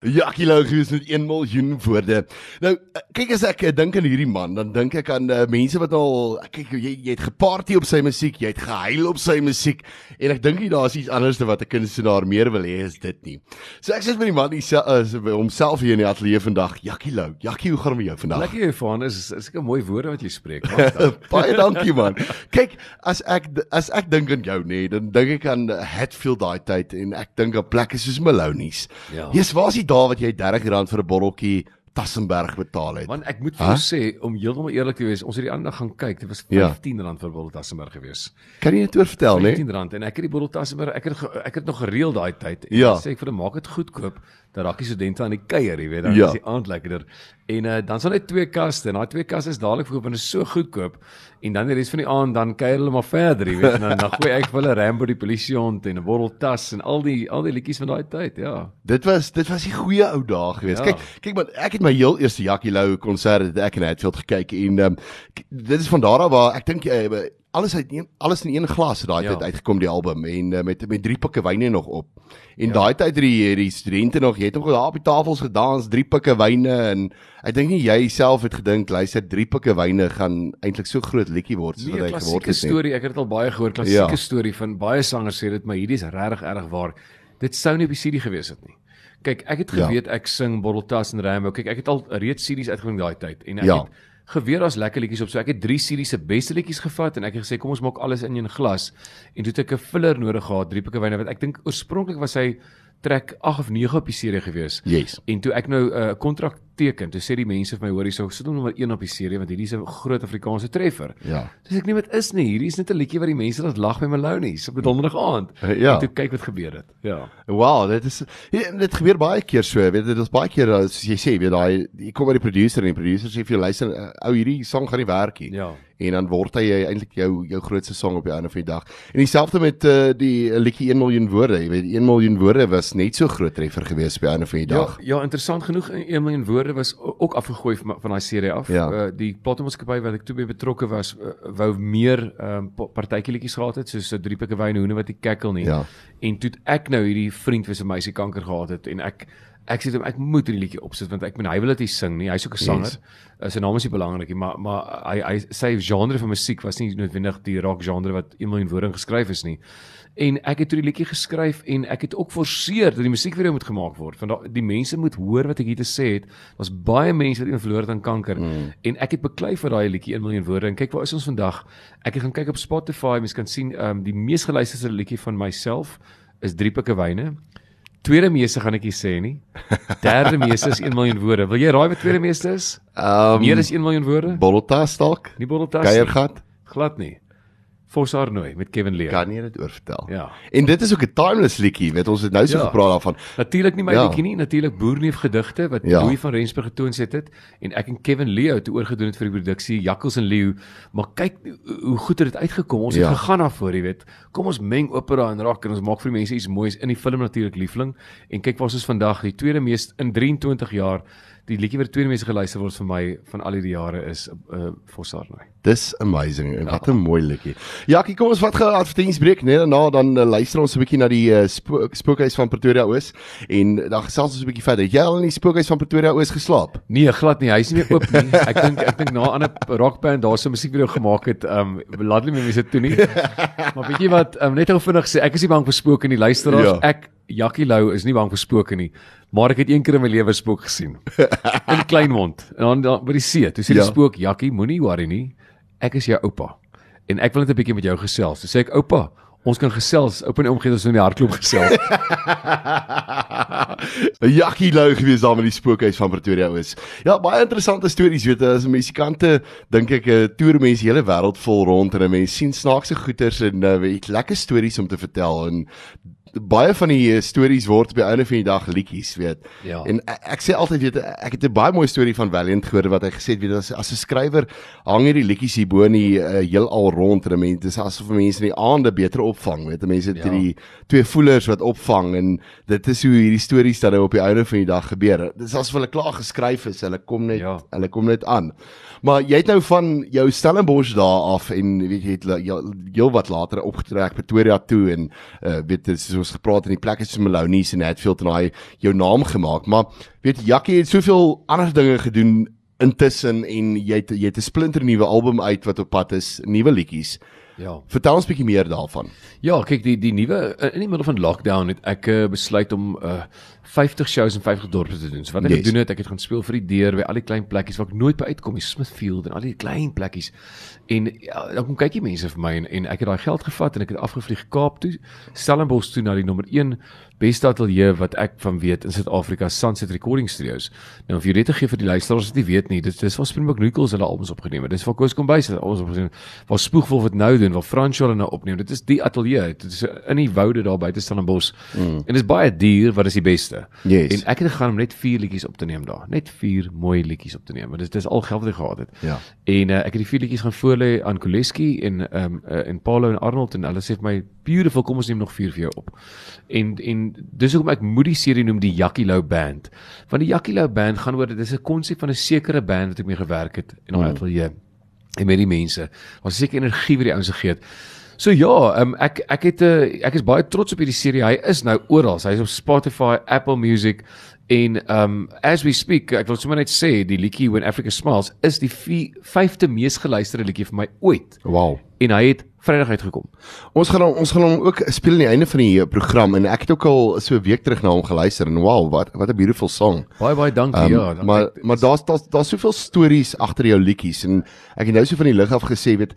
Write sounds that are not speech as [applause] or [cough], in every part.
Jackie Lou gewees met 1 miljoen woorde. Nou, kyk as ek dink aan hierdie man, dan dink ek aan uh, mense wat al kyk jy jy het geparty op sy musiek, jy het gehuil op sy musiek en ek dink nie daar's iets anders wat 'n kunstenaar meer wil hê as dit nie. So ek sê met die man hy sê uh, homself hier in die ateljee vandag, Jackie Lou. Jackie, hoe gaan dit met jou vandag? Lekker jy van is is 'n mooi woorde wat jy spreek. [laughs] Baie dankie man. Kyk, as ek as ek dink aan jou nê, nee, dan dink ek aan Hatfield daai tyd en ek dink aan plekke soos Malonies. Ja. Jy's waar is die dae wat jy R30 vir 'n botteltjie Tassenberg betaal het. Want ek moet vir jou sê om heeltemal eerlik te wees, ons het die ander gaan kyk, dit was R15 ja. vir 'n bottel Tassenberg gewees. Kan jy net oor vertel, né? R15 en ek het die bottel Tassenberg, ek het ek het nog gereël daai tyd. En ja. sê ek vir hom maak dit goedkoop dat raak die studente aan die kuier, jy weet, dan ja. is die aand lekkerder. En uh, dan sal net twee kaste en daai twee kaste is dadelik verkoop en is so goedkoop. En dan die res van die aand dan kuier hulle maar verder, jy weet, en dan dan gooi ek vir hulle Rambo die polisie hond en 'n bottel tas en al die al die liedjies van daai tyd, ja. Dit was dit was die goeie ou dae gewees. Ja. Kyk, kyk maar ek het my heel eerste Jackie Lou konsert het ek in Hatfield gekyk en um, dit is van daar af waar ek dink uh, alles uit een alles in een glas daai ja. tyd uitgekom die album en uh, met met drie pikke wyne nog op. En ja. daai tyd het die die studente nog, jy het nog daar op die tafels gedans, drie pikke wyne en ek dink nie jy self het gedink luister drie pikke wyne gaan eintlik so groot liedjie word soos nee, wat hy geword het. 'n storie, ek het dit al baie gehoor, klassieke ja. storie van baie sangers sê dit, maar hierdie is regtig erg waar. Dit sou nie op die CD gewees het nie. Kyk, ek het ja. geweet ja. ek sing Botteltas en Rambo. Kyk, ek het al reeds CD's uitgebring daai tyd en ek ja. het geweet daar's lekker liedjies op. So ek het 3 series se beste liedjies gevat en ek het gesê kom ons maak alles in een glas. En toe het ek 'n filler nodig gehad, drie pikke wyne wat ek dink oorspronklik was hy trek 8 of 9 op die serie gewees. Yes. En toe ek nou 'n uh, kontrak teken, toe sê die mense vir my hoor hierso, sit hom nommer 1 op die serie want hierdie is 'n groot Afrikaanse treffer. Ja. Dis ek nie wat is nie. Hierdie is net 'n liedjie wat die mense laat lag by Malonies op 'n donderdag aand. Ja. En toe kyk wat gebeur het. Ja. Wow, dit is ja, dit gebeur baie keer so. Weet dit is baie keer soos jy sê, weet daai jy kom by die producer en die producer sê vir jou luister, ou hierdie sang gaan nie werk nie. Ja en dan word hy eintlik jou jou grootste sang op die einde van die dag. En dieselfde met uh, die liedjie 1 miljoen woorde. Jy weet 1 miljoen woorde was net so groot treffer gewees op die einde van die dag. Ja, ja interessant genoeg 1 miljoen woorde was ook afgegooi van, van daai serie af. Ja. Uh, die platemaatskappy wat ek toe by betrokke was, uh, wou meer um, partytjie gehad het soos 'n drie pikke wyn hoene wat die kekkel nie. Ja. En toe ek nou hierdie vriend vir sy meisie kanker gehad het en ek ek sê hom ek moet hierdie liedjie opsit want ek meen hy wil dit sing nie. Hy's ook 'n sanger. Yes. Uh, sy naam is nie belangrik nie maar maar hy hy sy genre van musiek was nie noodwendig die rock genre wat 1 miljoen woorde geskryf is nie. En ek het hierdie liedjie geskryf en ek het ook forceer dat die musiekvideo moet gemaak word want die mense moet hoor wat ek hier te sê het. Daar's baie mense wat verloor het aan kanker. Mm. en ek het beklei vir daai liedjie 1 miljoen woorde. En kyk waar is ons vandag? Ek het gaan kyk op Spotify. Mense kan sien um, die mees geluisterde liedjie van myself is drie pikke wyne Tweede meeste gaan ek nie sê nie. Derde meeste is 1 miljoen woorde. Wil jy raai wat tweede meeste is? Ehm um, Meer as 1 miljoen woorde? Bolletas dalk? Nie bolletas. Kuiergat? Glad nie. Fosarnooi met Kevin Lee. Kan jy dit oortel? Ja. En dit is ook 'n timeless liedjie, weet ons het nou so ja. gepraat daarvan. Natuurlik nie my ja. liedjie nie, natuurlik Boerneef gedigte wat ja. Louis van Rensburg getoon het dit en ek en Kevin Lee het oorgedoen het vir die produksie Jakkels en Leeu, maar kyk hoe goed het dit uitgekom. Ons het ja. gegaan daarvoor, jy weet. Kom ons meng opera en rock en ons maak vir die mense iets moois in die film natuurlik liefling en kyk waar ons is vandag, die tweede mees in 23 jaar die liedjie wat tweede mense geluister word vir my van al hierdie jare is uh Fossarnoy. Dis amazing. Ja. Wat 'n mooi liedjie. Ja, kom ons vat gou advertensiebreek, nee, daarna dan uh, luister ons 'n bietjie na die uh, spook, spookhuis van Pretoria Oos en dan gesels ons 'n bietjie verder. Jy al in die spookhuis van Pretoria Oos geslaap? Nee, glad nie. Hy's nie meer oop nie. Ek dink ek dink na 'n ander rockband daar so 'n musiekvideo gemaak het, um laat hulle my mense toe nie. [laughs] maar weet jy wat, um, net gou vinnig sê, ek is nie bang vir spooke nie, luisteraars. Ja. Ek Jackie Lou is nie bang vir spooke nie. Maar ek het een keer in my lewe spook gesien. [laughs] In Kleinmond. En dan by die see. Toe sê die ja. spook, "Jackie, moenie worry nie. Ek is jou oupa. En ek wil net 'n bietjie met jou gesels." Toe sê ek, "Oupa, ons kan gesels. Oupa en omgee ons in die hartklop gesels." [laughs] Jackie Lou gewees daar met die spookhuis van Pretoria Oos. Ja, baie interessante stories, weet jy, as musikante dink ek 'n toer mense hele wêreld vol rond en mense sien snaakse goeters en uh, weet lekker stories om te vertel en baie van die eh, stories word by einde van die dag liedjies, weet. Ja. En ek, ek sê altyd weet ek het 'n baie mooi storie van Valiant gehoor wat hy gesê het weet as as 'n skrywer hang hierdie liedjies hier bo in die uh, heelal rond en mense dis asof mense in die aande beter opvang, weet. Mense het ja. hierdie twee voelers wat opvang en dit is hoe hierdie stories dan nou op die einde van die dag gebeur. Dit is asof hulle klaar geskryf is, hulle kom net ja. hulle kom net aan. Maar jy het nou van jou Stellenbosch daar af en weet jy het heel wat later opgetrek Pretoria toe en uh, weet dit is ons gepraat in die plekke soos Maloney's en Hatfield en hy jou naam gemaak. Maar weet Jackie het soveel ander dinge gedoen intussen en jy het jy het 'n splinter nuwe album uit wat op pad is, nuwe liedjies. Ja. Vertel ons 'n bietjie meer daarvan. Ja, kyk die die nuwe in die middel van lockdown het ek uh, besluit om uh, 50 shows in 50 dorpe te doen. So wat ek yes. gedoen het, ek het gaan speel vir die deur by al die klein plekkies waar ek nooit by uitkom, die Smithfield en al die klein plekkies. En ja, dan kom kykie mense vir my en, en ek het daai geld gevat en ek het afgevlieg Kaap toe, Stellenbosch toe na die nommer 1 beste ateljee wat ek van weet in Suid-Afrika, Sunset Recording Studios. Nou of jy dit te gee vir die luisteraars wat nie weet nie, dit is waar Springbok Nichols hulle albums opgeneem het. Dis waar Koos Kombuis hulle albums opgeneem het. Waar Spoegwolf dit nou doen, waar Frans hulle nou opneem. Dit is die ateljee. Dit is in die woude daar buite Stellenbosch. Mm. En dit is baie duur, wat is die beste? Yes. En ek het gegaan om net 4 liedjies op te neem daar. Net 4 mooi liedjies op te neem. Want dit is al geld wat ek gehad het. Ja. En uh, ek het die 4 liedjies gaan voorlê aan Koleski en ehm um, uh, en Paulo en Arnold en hulle sê vir my beautiful, kom ons neem nog 4 vir jou op. En en dis hoekom ek moet die serie noem die Jackie Lou Band. Want die Jackie Lou Band gaan oor dit is 'n konsep van 'n sekere band wat ek mee gewerk het in daai mm. ateljee en met die mense. Was seker energie wat die ouens gegee het. So ja, um, ek ek het 'n uh, eh, ek is baie trots op hierdie serie. Hy is nou oral. Hy's op Spotify, Apple Music en um as we speak, ek wil sommer net sê die liedjie When Africa Smiles is die vyfde mees geluisterde liedjie vir my ooit. Wow. En hy het Vrydag uitgekom. Ons gaan ons gaan hom ook speel aan die einde van die eh, program en ek het ook al so 'n week terug na hom geluister en wow, wat wat 'n beautiful song. Baie baie dankie. Um, ja, maar ek, maar daar's daar's daar's soveel stories agter jou liedjies en ek het nou so van die lig af gesê weet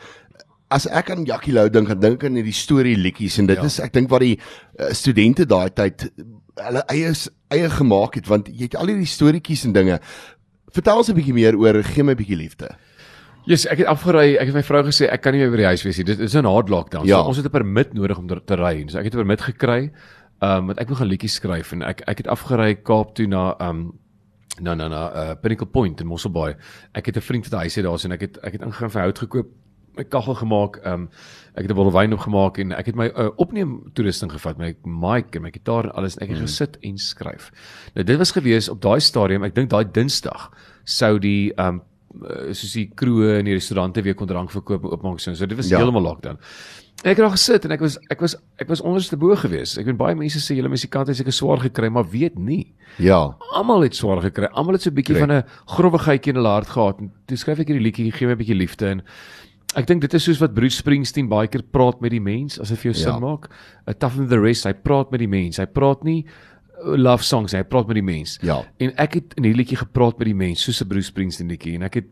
as ek aan Jackie Lou dink, dan dink ek aan hierdie storie liedjies en dit ja. is ek dink wat die uh, studente daai tyd hulle eie eie gemaak het want jy het al hierdie storieetjies en dinge. Vertel ons 'n bietjie meer oor gee my 'n bietjie liefde. Ja, yes, ek het afgery. Ek het my vrou gesê ek kan nie meer by die huis wees nie. Dit is 'n hard lockdown. Ja. So ons het 'n permit nodig om te ry. So ek het 'n permit gekry. Ehm um, want ek wil 'n liedjie skryf en ek ek het afgery Kaap toe na ehm um, na na na uh, Pinnacle Point in Mosselbaai. Ek het 'n vriend wat hy sê daar is en ek het ek het ingegaan vir hout gekoop, my kaggel gemaak. Ehm um, ek het 'n bottel wyn opgemaak en ek het my uh, opneem toerusting gevat, my mic en my gitaar en alles en ek het mm. gesit en skryf. Nou dit was gewees op daai stadium, ek dink daai Dinsdag sou die ehm um, soos die kroë en die restaurante weer kon drank verkoop en oopmaak so. So dit was ja. heeltemal lockdown. En ek het daar gesit en ek was ek was ek was onderste bo gewees. Ek weet baie mense sê julle musikant het seker swaar gekry, maar weet nie. Ja. Almal het swaar gekry. Almal het so 'n bietjie van 'n growwigheidjie in hulle hart gehad. En toe skryf ek hierdie liedjie, gee my 'n bietjie liefde en ek dink dit is soos wat Bruce Springsteen baie keer praat met die mens as hy vir jou ja. sin maak. A tough than the rest. Hy praat met die mens. Hy praat nie love songs, hy praat met die mens. Ja. En ek het in hierdie liedjie gepraat met die mens, soos 'n Bruce Springsteen liedjie en ek het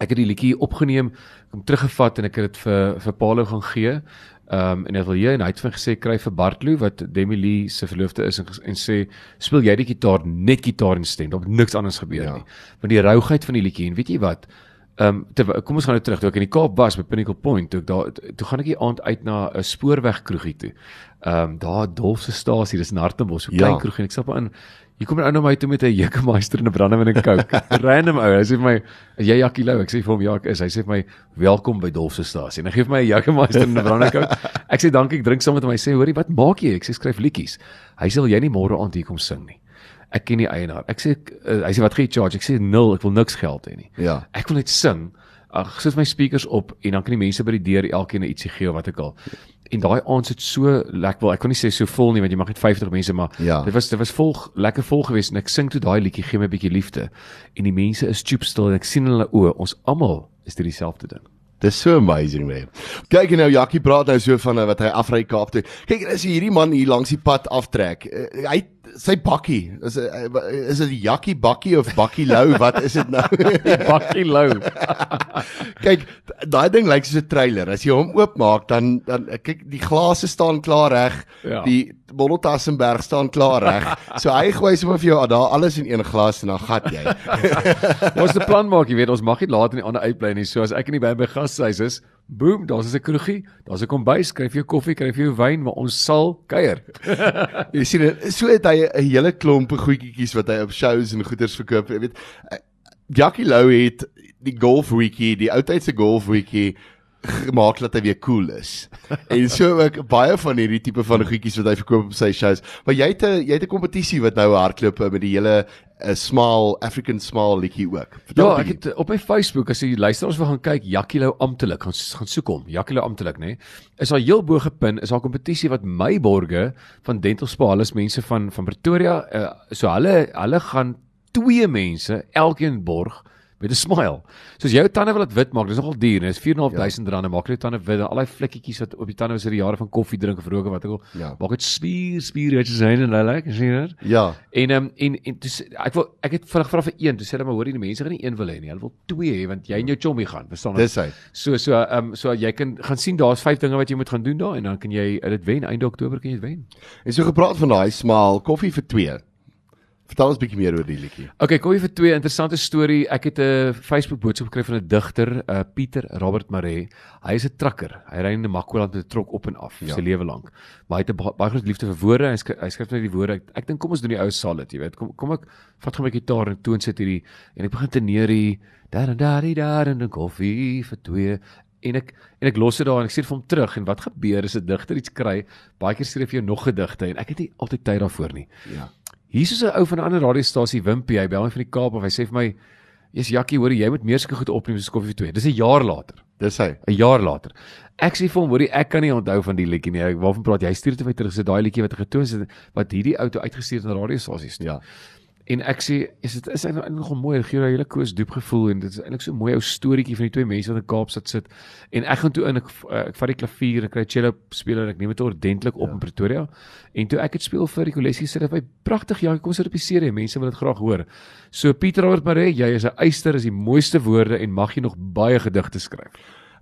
ek het die liedjie opgeneem, kom teruggevat en ek het dit vir vir Paulo gaan gee. Ehm um, en hy wil jy en hy het vir gesê kry vir Bartloo wat Demi Lee se verloofde is en, en sê speel jy die gitaar net gitaar en stem, daar niks anders gebeur ja. nie. Want die rouheid van die liedjie en weet jy wat? Ehm um, kom ons gaan nou terug toe ek in die Kaap was by Pinnacle Point toe ek daar toe gaan ek die aand uit na 'n spoorwegkroegie toe. Ehm um, daar Dolfse stasie, dis in Hartenbos, so ja. klein kroegie en ek stap aan. Hier kom 'n ou na my toe met 'n Jekemeister en 'n brandewyn en 'n Coke. [laughs] Random ou. Hy sê vir my, "Is jy Jackie Lou?" Ek sê vir hom, "Ja, ek is." Hy sê vir my, "Welkom by Dolfse stasie." En hy gee vir my 'n Jekemeister en 'n brandewyn en 'n Coke. Ek sê, "Dankie, ek drink saam met hom." Hy sê, "Hoorie, wat maak jy?" Ek sê, "Skryf liedjies." Hy sê, "Wil jy nie môre aand hier kom sing nie?" Ek ken die eienaar. Ek sê, uh, "Hy sê, wat gee jy charge?" Ek sê, "0, ek wil niks geld hê nie." Ja. Ek wil net sing ag sit my speakers op en dan kan die mense by die deur elkeen ietsie gee of wat ek al. En daai aand sit so lekker wel. Ek kan nie sê so vol nie want jy mag net 50 mense maar ja. dit was dit was vol lekker vol geweest en ek sing toe daai liedjie gee my 'n bietjie liefde. En die mense is stoop stil en ek sien hulle oë. Ons almal is dit dieselfde ding. Dis so amazing man. Kyk nou Jackie praat nou so van wat hy afry Kaap toe. Kyk as hierdie man hier langs die pad aftrek. Uh, hy sy bakkie. Is eh, is dit Jackie bakkie of bakkie lou [laughs] wat is dit nou? Bakkie lou [laughs] kyk daai ding lyk soos 'n trailer. As jy hom oopmaak dan dan kyk die glase staan klaar reg. Ja. die Bollotassenberg staan klaar reg. [laughs] So hy gooi sommer vir jou daar alles in een glas en dan gat jy. Ons het 'n plan maak jy weet. Ons mag nie laat in die ander uitbly nie. So as ek in die by by gashuis is Boom, daar's 'n kroegie, daar's 'n kombuis, skryf jy koffie, skryf jy wyn, maar ons sal kuier. [laughs] jy sien, so het hy 'n hele klomp goedjies wat hy op shows en goeders verkoop, jy weet. Jackie Lou het die golf wiki, die oudtydse golf wiki gemaak dat hy weer cool is. [laughs] en so ook baie van hierdie tipe van goedjies wat hy verkoop op sy shows. Maar jy het 'n jy het 'n kompetisie wat nou hardloop met die hele 'n small African small liedjie ook. Vertel ja, ek het op my Facebook as jy luister ons wil gaan kyk Jakilo amptelik gaan gaan soek hom. Jakilo amptelik nê. Nee, is daar heel bo gepin is daar 'n kompetisie wat my borge van Dental Spa, hulle is mense van van Pretoria. Uh, so hulle hulle gaan twee mense elkeen borg met 'n smile. Soos jou tande wil dit wit maak, dis nogal duur, dis 4.500 rand. Maak jy tande wit, al daai vlekketjies wat op die tande was uit die jare van koffie drink of rook of wat ook al. Ja. Maak dit spier, spier wat jy sien en hulle like, sien dit? Ja. En um, en en dis ek wil ek het vinnig vra vir een, toe sê hulle maar hoor die mense gaan nie een wil hê nie. Hulle wil twee hê want jy en jou chommy gaan, verstaan jy? Dis hy. So so ehm um, so jy kan gaan sien daar's vyf dinge wat jy moet gaan doen daar en dan kan jy dit wen einde Oktober kan jy dit wen. En so gepraat van daai smaal koffie vir twee. Vertel ons bietjie meer oor die liedjie. Okay, kom jy vir twee interessante storie. Ek het 'n Facebook boodskap gekry van 'n digter, uh Pieter Robert Maree. Hy is 'n trakker. Hy ry in die Makwaland met 'n trok op en af ja. sy lewe lank. Maar hy het 'n baie groot liefde vir woorde. Hy skryf hy skryf net die woorde. Ek, ek dink kom ons doen die ou solid, jy weet. Kom kom ek vat gou my gitaar en toon sit hierdie en ek begin te neer hier daar en daar en daar en 'n koffie vir twee en ek en ek los dit daar en ek sê vir hom terug en wat gebeur as 'n digter iets kry baie keer skryf jy nog gedigte en ek het nie altyd tyd daarvoor nie. Ja. Hier is 'n ou van 'n ander radiostasie Wimpie, hy bel my van die Kaap of hy sê vir my: "Jy's Jakkie, hoor jy moet meer seker goed opneem soos koffie vir 2." Dis 'n jaar later. Dis hy. 'n Jaar later. Ek sê vir hom, hoorie, ek kan nie onthou van die liedjie nie. Waarvan praat jy? Hy stuur dit vir my terug. Dis daai liedjie wat hy getoon het wat hierdie ou toe uitgestuur het na radiostasies. Ja. En ek sê, is dit is eintlik nogal mooi, gee 'n hele koes diep gevoel en dit is eintlik so 'n mooi ou storieetjie van die twee mense wat in Kaapstad sit. En ek gaan toe in ek ek vat die klavier en kry cello speler en ek neem dit ordentlik op ja. in Pretoria. En toe ek dit speel vir die kollegie sit dit by pragtig ja, kom sit op die serie, mense wil dit graag hoor. So Pieter Robert Maree, jy is 'n eyster, is die mooiste woorde en mag jy nog baie gedigte skryf.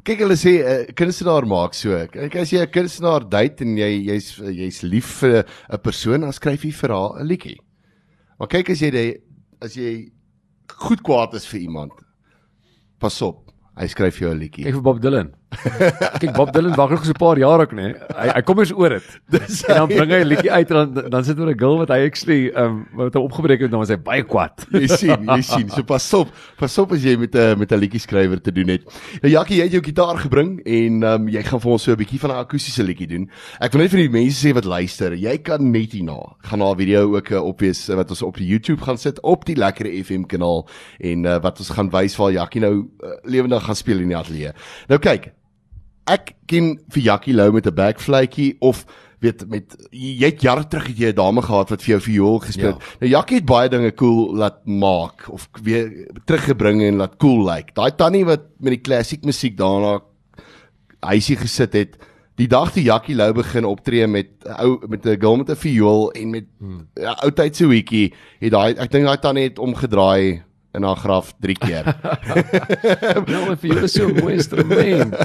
Kyk hulle sê 'n uh, kunstenaar maak so. Kyk as jy 'n kunstenaar date en jy jy's jy's lief vir 'n persoon, dan skryf jy vir haar 'n liedjie. Maar kyk as jy die, as jy goed kwaad is vir iemand. Pas op. Hy skryf jou 'n liedjie. Kyk vir Bob Dylan. [laughs] Kyk Bob Dylan wag nog so 'n paar jaar ook nê. Hy hy kom eens oor dit. [laughs] Dis en dan bring hy 'n liedjie uit en dan dan sit oor 'n girl wat hy actually um, wat hom opgebreek het en dan was hy baie kwaad. [laughs] Jy sien, jy sien. So pas op. Pas op as jy met 'n met 'n liedjie skrywer te doen het. Nou Jackie, jy het jou gitaar gebring en ehm um, jy gaan vir ons so 'n bietjie van 'n akoestiese liedjie doen. Ek wil net vir die mense sê wat luister, jy kan net hierna gaan na 'n video ook uh, op wees wat ons op die YouTube gaan sit op die Lekker FM kanaal en uh, wat ons gaan wys waar Jackie nou uh, lewendig gaan speel in die ateljee. Nou kyk, ek ken vir Jackie Lou met 'n backflytjie of weet met jy het jare terug het jy 'n dame gehad wat vir jou viool gespeel het. Ja. Nou Jackie het baie dinge cool laat maak of weer teruggebring en laat cool lyk. Like. Daai tannie wat met die klassiek musiek daarna huisie gesit het. Die dag toe Jackie Lou begin optree met ou met 'n girl met 'n viool en met hmm. ja, ou tyd se hoetjie, het daai ek dink daai tannie het omgedraai in haar graf 3 keer. [laughs] nou vir jou so 'n mooi instrument.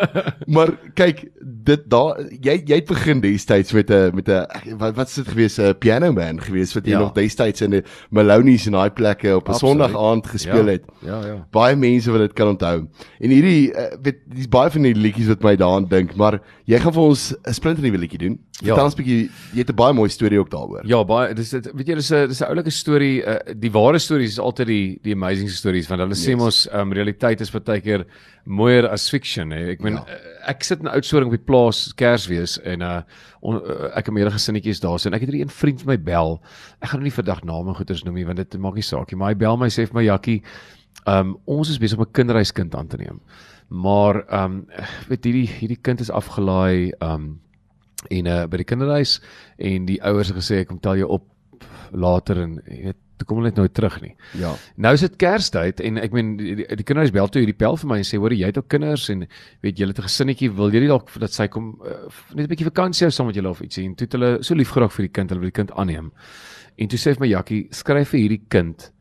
[laughs] maar kyk, dit daar jy jy het begin destyds met 'n met 'n wat wat's dit gewees 'n piano man gewees wat jy ja. nog destyds in die Maloney's en daai plekke op 'n Sondag aand gespeel ja. het. Ja, ja. Baie mense wil dit kan onthou. En hierdie uh, weet dis baie van die liedjies wat my daaraan dink, maar jy gaan vir ons 'n splinter nuwe liedjie doen. Ja. Vertel ons 'n bietjie, jy het 'n baie mooi storie ook daaroor. Ja, baie dis dit weet jy dis 'n dis 'n oulike storie, uh, die ware stories is altyd die die amazing stories want hulle yes. sê mos um, realiteit is baie keer mooier as fiction hè. Ek meen ja. Eh, ek sit in 'n oudsoring op die plaas Kersfees en uh, on, uh ek het meerdere gesinnetjies daar so en ek het hier 'n vriend vir my bel. Ek gaan nou nie vandag name goeters noem nie want dit maak nie saak nie, maar hy bel my sê vir my Jakkie, um, ons is besig om 'n kinderhuiskind aan te neem. Maar um weet hierdie hierdie kind is afgelaai um en uh by die kinderhuis en die ouers het gesê ek kom tel jou op later en jy weet toe kom hulle net nooit terug nie. Ja. Nou is dit Kerstyd en ek meen die, die, die kinders bel toe hierdie pel vir my en sê hoor jy het ook kinders en weet julle het 'n gesinnetjie wil jy nie dalk dat sy kom uh, net 'n bietjie vakansie hou saam met julle of ietsie en toe het hulle so lief geraak vir die kind hulle wil die kind aanneem. En toe sê vir my Jakkie skryf vir hierdie kind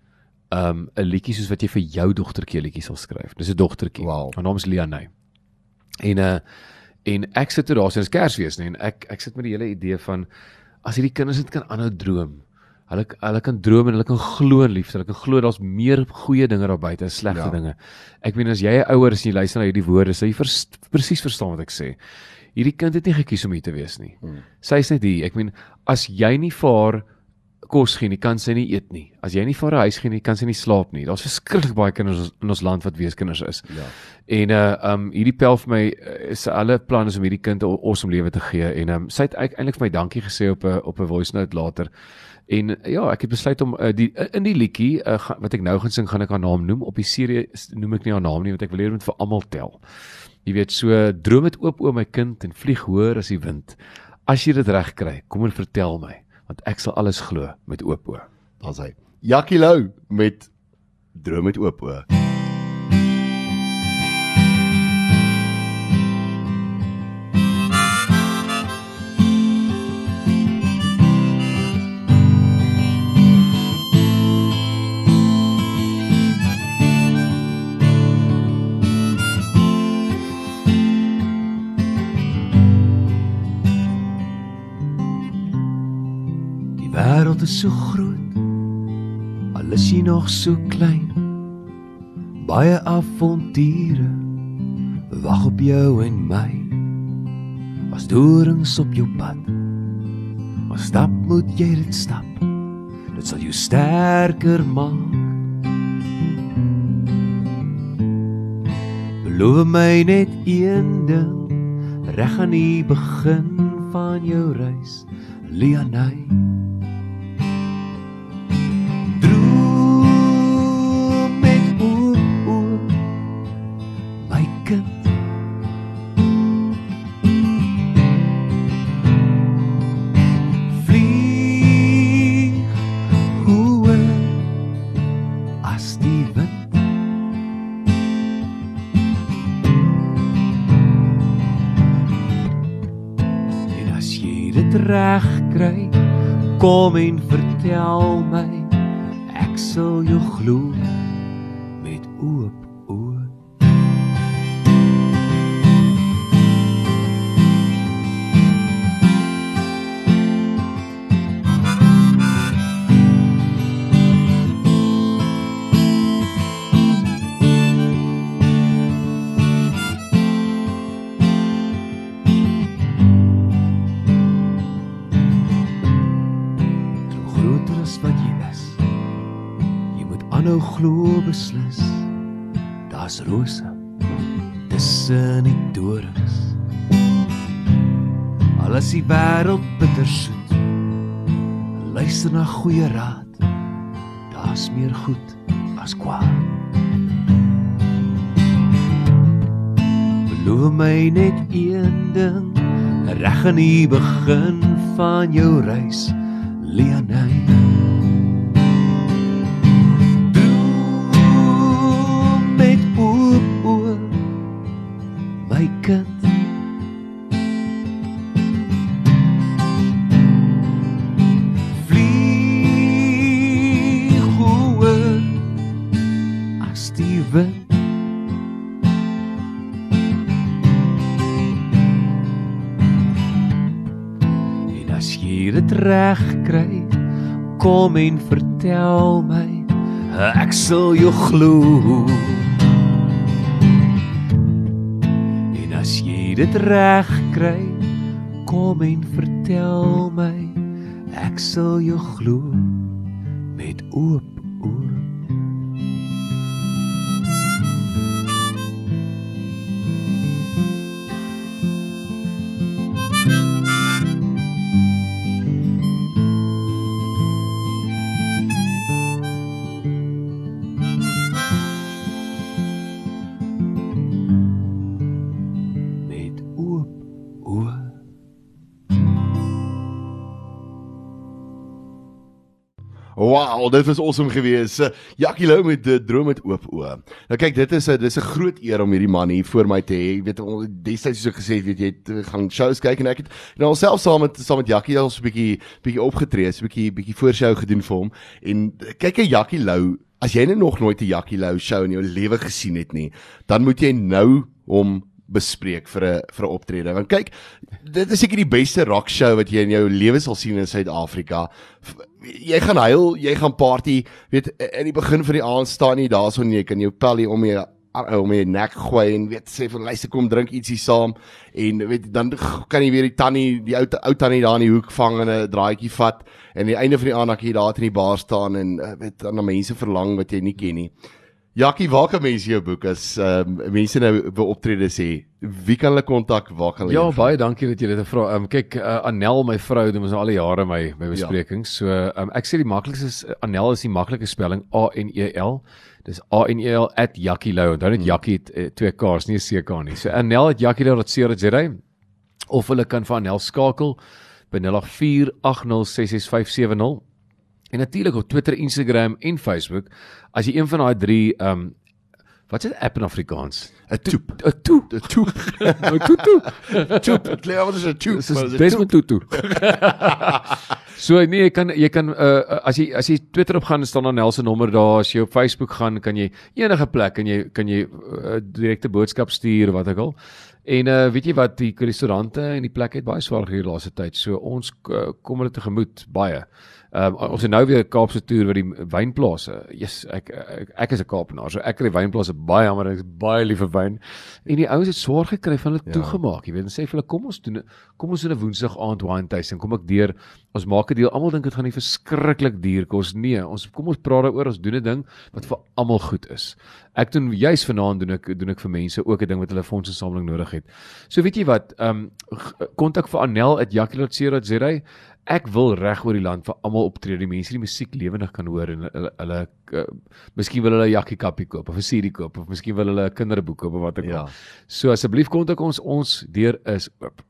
um 'n liedjie soos wat jy vir jou dogtertjie liedjie sal skryf. Dis 'n dogtertjie. Wow. Haar naam is Lianey. En uh en ek sit toe daar so in Kersfees nê en ek ek sit met die hele idee van as hierdie kinders net kan aanhou droom Hulle hulle kan droom en hulle kan glo in liefde. Hulle kan glo daar's meer goeie dinge daar buite as slegte ja. dinge. Ek meen as jy 'n ouer is en jy luister na hierdie woorde, sê jy vers, presies verstaan wat ek sê. Hierdie kind het nie gekies om hier te wees nie. Hmm. Sy is net hier. Ek meen as jy nie vir haar kos gee nie, kan sy nie eet nie. As jy nie vir haar huis gee nie, kan sy nie slaap nie. Daar's verskriklik baie kinders in ons land wat weeskinders is. Ja. En uh um hierdie pel vir my is alle planne is om hierdie kind 'n awesome lewe te gee en um sy het eintlik vir my dankie gesê op 'n op 'n voice note later. En uh, ja, ek het besluit om uh, die in die liedjie uh, wat ek nou gaan sing, gaan ek haar naam noem. Op die serie noem ek nie haar naam nie want ek wil hê dit moet vir almal tel. Jy weet so droom met oop oë my kind en vlieg hoër as die wind. As jy dit reg kry, kom en vertel my want ek sal alles glo met oop oë. Daar's hy. Jackie Lou met droom met oop oë. Wêreld is so groot al is jy nog so klein. Baie avonture wag op jou en my. As dorings op jou pad maar stap moet jy dit stap. Dit sal jou sterker maak. Beloof my net een ding reg aan die begin van jou reis Lianai reg kry? Kom en vertel my. Ek sal jou glo glo beslis. Daar's rose tussen die dorings alles die wêreld bitter soet. Luister na goeie raad. Daar's meer goed as kwaad. Beloof my net een ding. Reg aan die begin van jou reis Leonine kom en vertel my ek sal jou glo. En as jy dit reg kry kom en vertel my ek sal jou glo. Met oop Wow, dit was awesome geweest. Jackie Lou met die droom met oop oë. Nou kyk, dit is 'n dis 'n groot eer om hierdie man hier voor my te hê. Jy weet, destyds so gesê, weet jy, het, gaan shows kyk en ek het nou alself saam met saam met Jackie al so 'n bietjie bietjie opgetree, so 'n bietjie bietjie voorshow gedoen vir hom. En kyk, Jackie Lou, as jy nou nog nooit 'n Jackie Lou show in jou lewe gesien het nie, dan moet jy nou hom bespreek vir 'n vir 'n optrede. Want kyk, dit is seker die beste rock show wat jy in jou lewe sal sien in Suid-Afrika. Jy gaan huil, jy gaan party, weet in die begin van die aand staan jy daarson jy kan jou pelly om jy om my nek gooi en weet sê vir luister kom drink ietsie saam en weet dan kan jy weer die tannie die ou ou tannie daar in die hoek vang en 'n draaitjie vat en aan die einde van die aand dan jy daar in die bar staan en uh, weet dan na mense verlang wat jy nie ken nie. Jackie, waar kan mense jou boek as ehm um, mense nou wil optrede sê? Wie kan hulle kontak? Waar kan hulle Ja, baie dankie dat jy dit vra. Ehm um, kyk, uh, Anel, my vrou, doen ons al die jare my my ja. besprekings. Ja. So ehm um, ek sê die maklikste is Anel is die maklike spelling A N E L. Dis A N E L @jackielou. Onthou net hmm. Jackie het uh, twee K's, nie 'n C K nie. So Anel @jackielou.co.za of hulle kan vir Anel skakel by 0848066570 En natuurlik op Twitter, Instagram en Facebook as jy een van daai drie ehm um, wat is 'n app in Afrikaans? 'n Toep. 'n Toep. 'n Toep. [laughs] 'n Toep. Toep. Ek glo wat is 'n Toep? Dis 'n toep. [laughs] So nee, jy kan jy kan uh, as jy as jy Twitter op gaan staan dan Nelson nommer daar, as jy op Facebook gaan kan jy enige plek kan jy kan jy uh, direkte boodskap stuur wat ek al. En uh, weet jy wat die restaurante en die plek het baie swaar hier laaste tyd. So ons uh, kom hulle tegemoet baie. Ehm um, ons het nou weer 'n Kaapse toer by die wynplase. Jesus, ek, ek ek is 'n Kaapenaar, so ek kry wynplase baie jammer, ek is baie lief vir wyn. En die ouens het swaar gekry van hulle ja. toegemaak, jy weet, en sê vir hulle kom ons doen kom ons doen 'n Woensdag aand wine tasting. Kom ek deur. Ons maak 'n deal. Almal dink dit gaan nie verskriklik duur kos nie. Ons kom ons praat daaroor, ons doen 'n ding wat vir almal goed is. Ek doen juis vanaand doen ek doen ek vir mense ook 'n ding wat hulle fondsinsameling nodig het. So weet jy wat, ehm um, kontak vir Anel@jackie.co.za ek wil reg oor die land vir almal optree, die mense die musiek lewendig kan hoor en hulle hulle uh, miskien wil hulle 'n jakkie kappie koop of 'n CD koop of miskien wil hulle 'n kinderboek koop of wat ook al. Ja. So asseblief kontak ons, ons deur is oop.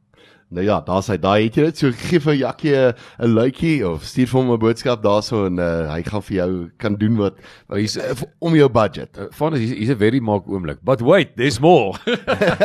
Nou ja, daar's hy. Daai het jy dit. So gee vir Jakkie 'n luitjie of stuur vir hom 'n boodskap daarso en uh, hy gaan vir jou kan doen wat hy's uh, om jou budget. Uh, Van is hy's 'n very maak oomblik. But wait, there's more.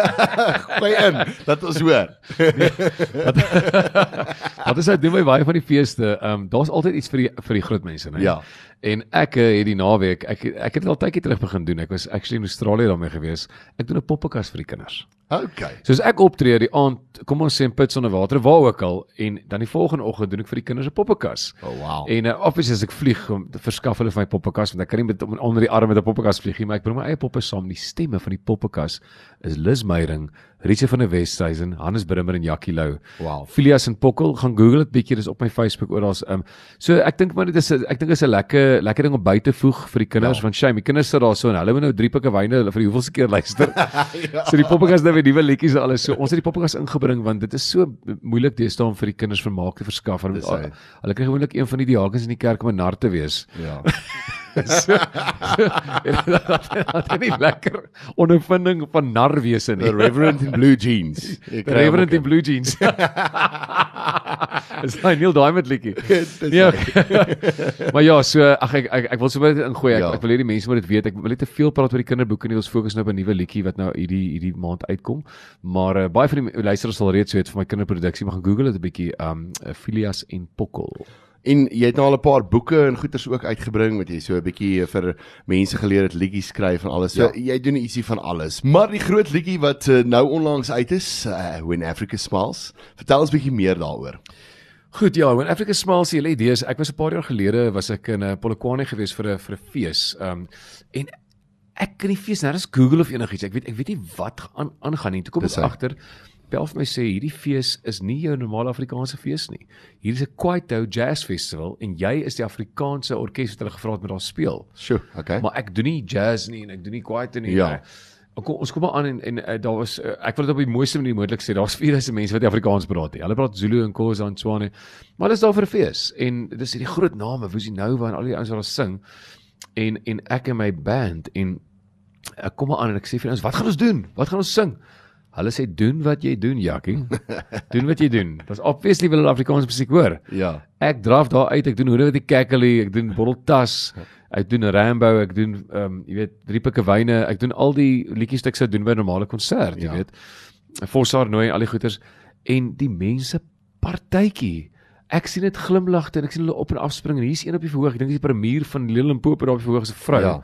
[laughs] Gooi in. Dat ons hoor. [laughs] Wat is dit doen by baie van die feeste? Ehm um, daar's altyd iets vir die vir die groot mense, né? Ja. En ek uh, het die naweek, ek ek het al tydjie terug begin doen. Ek was actually in Australië daarmee gewees. Ek doen 'n poppekas vir die kinders. Okay. Soos ek optree die aand, kom ons sê in pits onder water, waar ook al, en dan die volgende oggend doen ek vir die kinders 'n poppekas. Oh wow. En uh, obviously as ek vlieg, om te verskaf hulle vir my poppekas want ek kan nie met onder die arm met 'n poppekas vlieg nie, maar ek bring my eie poppe saam. Die stemme van die poppekas is Liz Meyering, Richie van der Westhuizen, Hannes Brimmer en Jackie Lou. Wow. Filias en Pokkel, gaan Google dit bietjie, dis op my Facebook oral. Um, so ek dink maar dit is ek dink is 'n lekker lekker ding om by te voeg vir die kinders ja. want shame, die kinders sit daar so en hulle moet nou drie pikke wyne vir die hoeveelste keer luister. [laughs] ja. So die poppekas nou weer nuwe liedjies en alles. So ons het die poppekas ingebring want dit is so moeilik deesdae om vir die kinders vermaak te verskaf. Hulle hulle kry gewoonlik een van die diakens in die kerk om 'n nar te wees. Ja. [laughs] so, so, dat is [laughs] nie [laughs] lekker ondervinding van narwese nie. The Reverend in Blue Jeans. [laughs] The Reverend in Blue Jeans. Dis hy Neil Diamond liedjie. Ja. maar ja, so ag ek ek, ek wil sommer dit ingooi. Ek, ja. ek wil hê die mense moet dit weet. Ek wil net te veel praat oor die kinderboeke nie. Ons fokus nou op 'n nuwe liedjie wat nou hierdie hierdie maand uitkom. Maar uh, baie van die luisteraars sal reeds weet vir my kinderproduksie. Mag gaan Google dit 'n bietjie um Filias en Pokkel. En jy het nou al 'n paar boeke en goeters ook uitgebring wat jy so 'n bietjie vir mense geleer het liedjies skryf en alles. So ja. jy doen ietsie van alles. Maar die groot liedjie wat uh, nou onlangs uit is, uh, When Africa Smiles. Vertel ons bietjie meer daaroor. Goed ja, When Africa Smiles, jy lê idees. Ek was 'n paar jaar gelede was ek in 'n uh, Polokwane gewees vir 'n vir 'n fees. Um en ek kan nie fees nêrens Google of enigiets. Ek weet ek weet nie wat aan aangaan nie. Toe kom ek agter bel vir my sê hierdie fees is nie jou normale Afrikaanse fees nie. Hier is 'n Kwaito Jazz Festival en jy is die Afrikaanse orkes wat hulle gevra het met daar speel. Sjoe, okay. Maar ek doen nie jazz nie en ek doen nie Kwaito nie. Ja. Kom, ons kom maar aan en en uh, daar was uh, ek wil dit op die mooiste manier moontlik sê. Daar's 4000 mense wat Afrikaans praat. Hulle praat Zulu en Khoisa en Tswana. Maar hulle is daar vir 'n fees en dis hierdie groot name, Wusi Nova en al die ouens wat daar sing. En en ek en my band en ek kom maar aan en ek sê vir ons, wat gaan ons doen? Wat gaan ons sing? Hulle sê doen wat jy doen, Jackie. [laughs] doen wat jy doen. Dit's obviously wil hulle Afrikaans musiek hoor. Ja. Ek draf daar uit, ek doen hoe dit Kakkeli, ek doen Botteltas, ek doen Rambo, ek doen ehm um, jy weet drie pikke wyne, ek doen al die liedjies wat ek sou doen by 'n normale konsert, jy ja. weet. Forsaar nooi al die goeters en die mense partytjie. Ek sien dit glimlagte en ek sien hulle op en af spring en hier's een op die verhoog, ek dink dis 'n premier van Limpopo daar op die verhoog se vrou. Ja.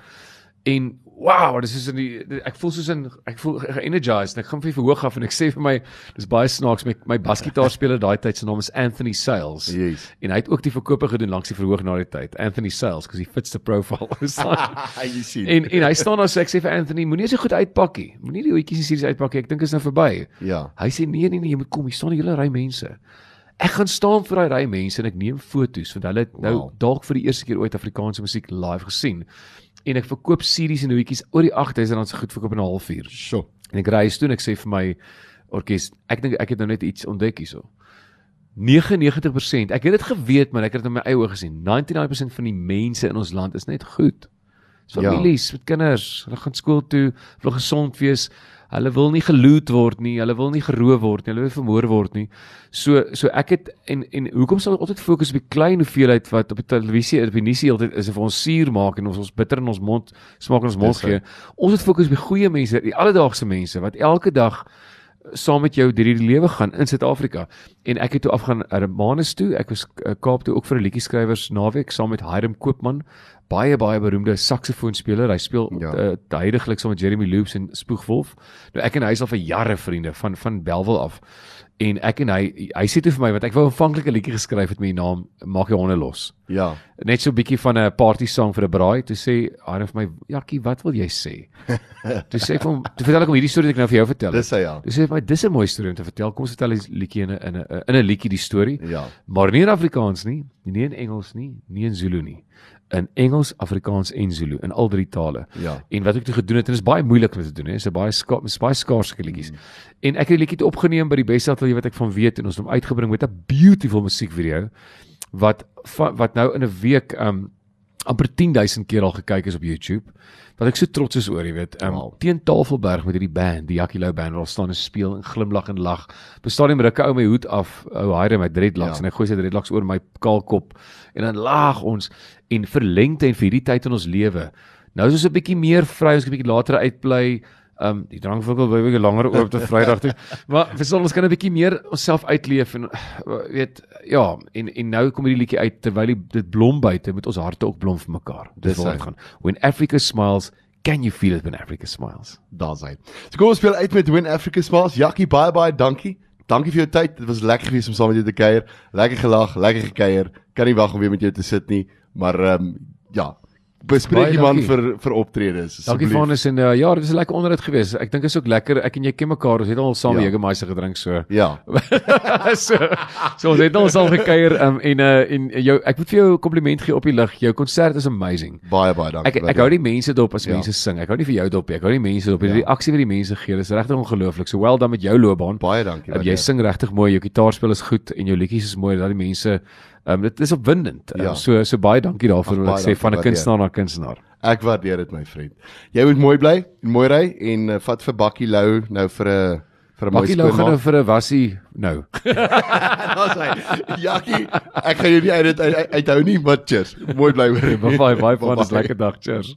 En wow, dis is in die ek voel soos in ek voel energized en ek gaan vir verhoog af en ek [laughs] sê vir my dis baie snaaks my my basgitaarspeler daai tyd se naam is Anthony Sales. Yes. En hy het ook die verkope gedoen langs die verhoog na die tyd. Anthony Sales, because he fits the profile. [laughs] [laughs] jy sien. en en hy staan daar sê ek sê vir Anthony, moenie so goed uitpak nie. Moenie die hoetjies en series uitpak nie. Ek dink is nou verby. Ja. Hy sê nee nee nee, jy moet kom. Hier staan 'n hele ry mense. Ek gaan staan vir daai ry mense en ek neem foto's want hulle het nou Wow. dalk vir die eerste keer ooit Afrikaanse musiek live gesien. En ek verkoop series en hoetjies oor die 8000 rand se goed verkoop in 'n halfuur. Sjoe. En ek ry huis toe en ek sê vir my orkes, ek dink ek het nou net iets ontdek hierso. 99%. Ek het dit geweet, maar ek het dit met my eie oë gesien. 99% van die mense in ons land is net goed. Ja. families met kinders, hulle gaan skool toe, hulle gesond wees. Hulle wil nie geloot word nie, hulle wil nie geroof word nie, hulle wil vermoor word nie. So so ek het en en hoekom sal ons altyd fokus op die klein hoeveelheid wat op die televisie op die nuus altyd is of ons suur maak en ons ons bitter in ons mond smaak in ons mond gee. Ons het fokus op die goeie mense, die alledaagse mense wat elke dag saam met jou deur die lewe gaan in Suid-Afrika. En ek het toe afgaan Hermanus toe. Ek was uh, Kaap toe ook vir 'n liedjieskrywers naweek saam met Hiram Koopman, baie baie beroemde saksofoonspeler. Hy speel ja. uh, heidaglik saam met Jeremy Loops en Spoegwolf. Nou ek en hy is al vir jare vriende van van Belwel af. En ek en hy hy sê toe vir my want ek wou aanvanklik 'n liedjie geskryf het met die naam Maak jou honde los. Ja. Net so 'n bietjie van 'n party song vir 'n braai. Toe sê Hiram vir my, "Jakkie, wat wil jy sê?" [laughs] toe sê ek vir hom, toe vertel ek hom hierdie storie wat ek nou vir jou vertel. het. Dis hy ja. Dis sê vir my dis 'n mooi storie om te vertel. Kom ons vertel die liedjie in 'n in 'n in 'n liedjie die storie. Ja. Maar nie in Afrikaans nie, nie in Engels nie, nie in Zulu nie. In Engels, Afrikaans en Zulu in al drie tale. Ja. En wat ek toe gedoen het en dit is baie moeilik om te doen, hè. Dis 'n baie ska is baie skaars liedjies. Mm. En ek het die liedjie opgeneem by die beste ateljee wat ek van weet en ons het hom uitgebring met 'n beautiful musiekvideo wat wat nou in 'n week um amper 10000 keer al gekyk is op YouTube. Wat ek so trots is oor, jy weet. Um Wow. teen Tafelberg met hierdie band, die Jackie Lou band, waar staan en speel en glimlag en lag. Bestaan die rukke ou my hoed af, ou Hyre met dreadlocks Ja. en hy gooi sy dreadlocks oor my kaalkop en dan lag ons en verlengte en vir hierdie tyd in ons lewe. Nou is ons 'n bietjie meer vry, ons kan 'n bietjie later uitbly. Um die drankwinkel bly bietjie langer oop tot Vrydag toe. Maar vir ons kan 'n bietjie meer onsself uitleef en uh, weet ja, en en nou kom hierdie liedjie uit terwyl die- dit blom buite, moet ons harte ook blom vir mekaar. Dis waar dit gaan. When Africa smiles, can you feel it when Africa smiles? Daar's hy. So kom ons speel uit met Win Africa Smiles. Jackie, baie baie dankie. Dankie vir jou tyd. Dit was lekker geweest om saam met jou te kuier. Lekker gelag, lekker gekuier. Kan nie wag om weer met jou te sit nie, maar ehm um, ja. Bespreek Baie die man dankie. vir vir optredes. Dankie asseblief. Vanus en uh, ja, dit was 'n lekker onderhoud geweest. Ek dink is ook lekker. Ek en jy ken mekaar. Ons het al saam Ja. ja. Jägermeister gedrink so. Ja. [laughs] so so ons het al saam gekuier um, en uh, en jou ek moet vir jou 'n kompliment gee op die lig. Jou konsert is amazing. Baie baie dankie. Ek ek hou die mense dop as Ja. mense sing. Ek hou nie vir jou dop nie. Ek hou die mense dop. Die Ja. reaksie wat die mense gee, dis regtig ongelooflik. So well dan met jou loopbaan. baie dankie. Um, jy sing regtig mooi, jou gitaarspel is goed en jou liedjies is mooi. Dat die mense um, dit is opwindend. Um, Ja. So so baie dankie daarvoor wat baie ek sê van 'n kunstenaar na kunstenaar. Ek waardeer dit my vriend. Jy moet mooi bly en mooi ry en uh, vat vir Bakkie Lou nou vir 'n vir 'n mooi Bakkie nou gaan nou skoonmaak. vir 'n wassie nou. [laughs] Daar's hy. Jackie, ek gaan jou nie uit dit uit- uithou nie, maar cheers. Mooi bly [laughs] hoor. Bye bye, bye, bye, Bye-bye. bye. lekker dag. Cheers.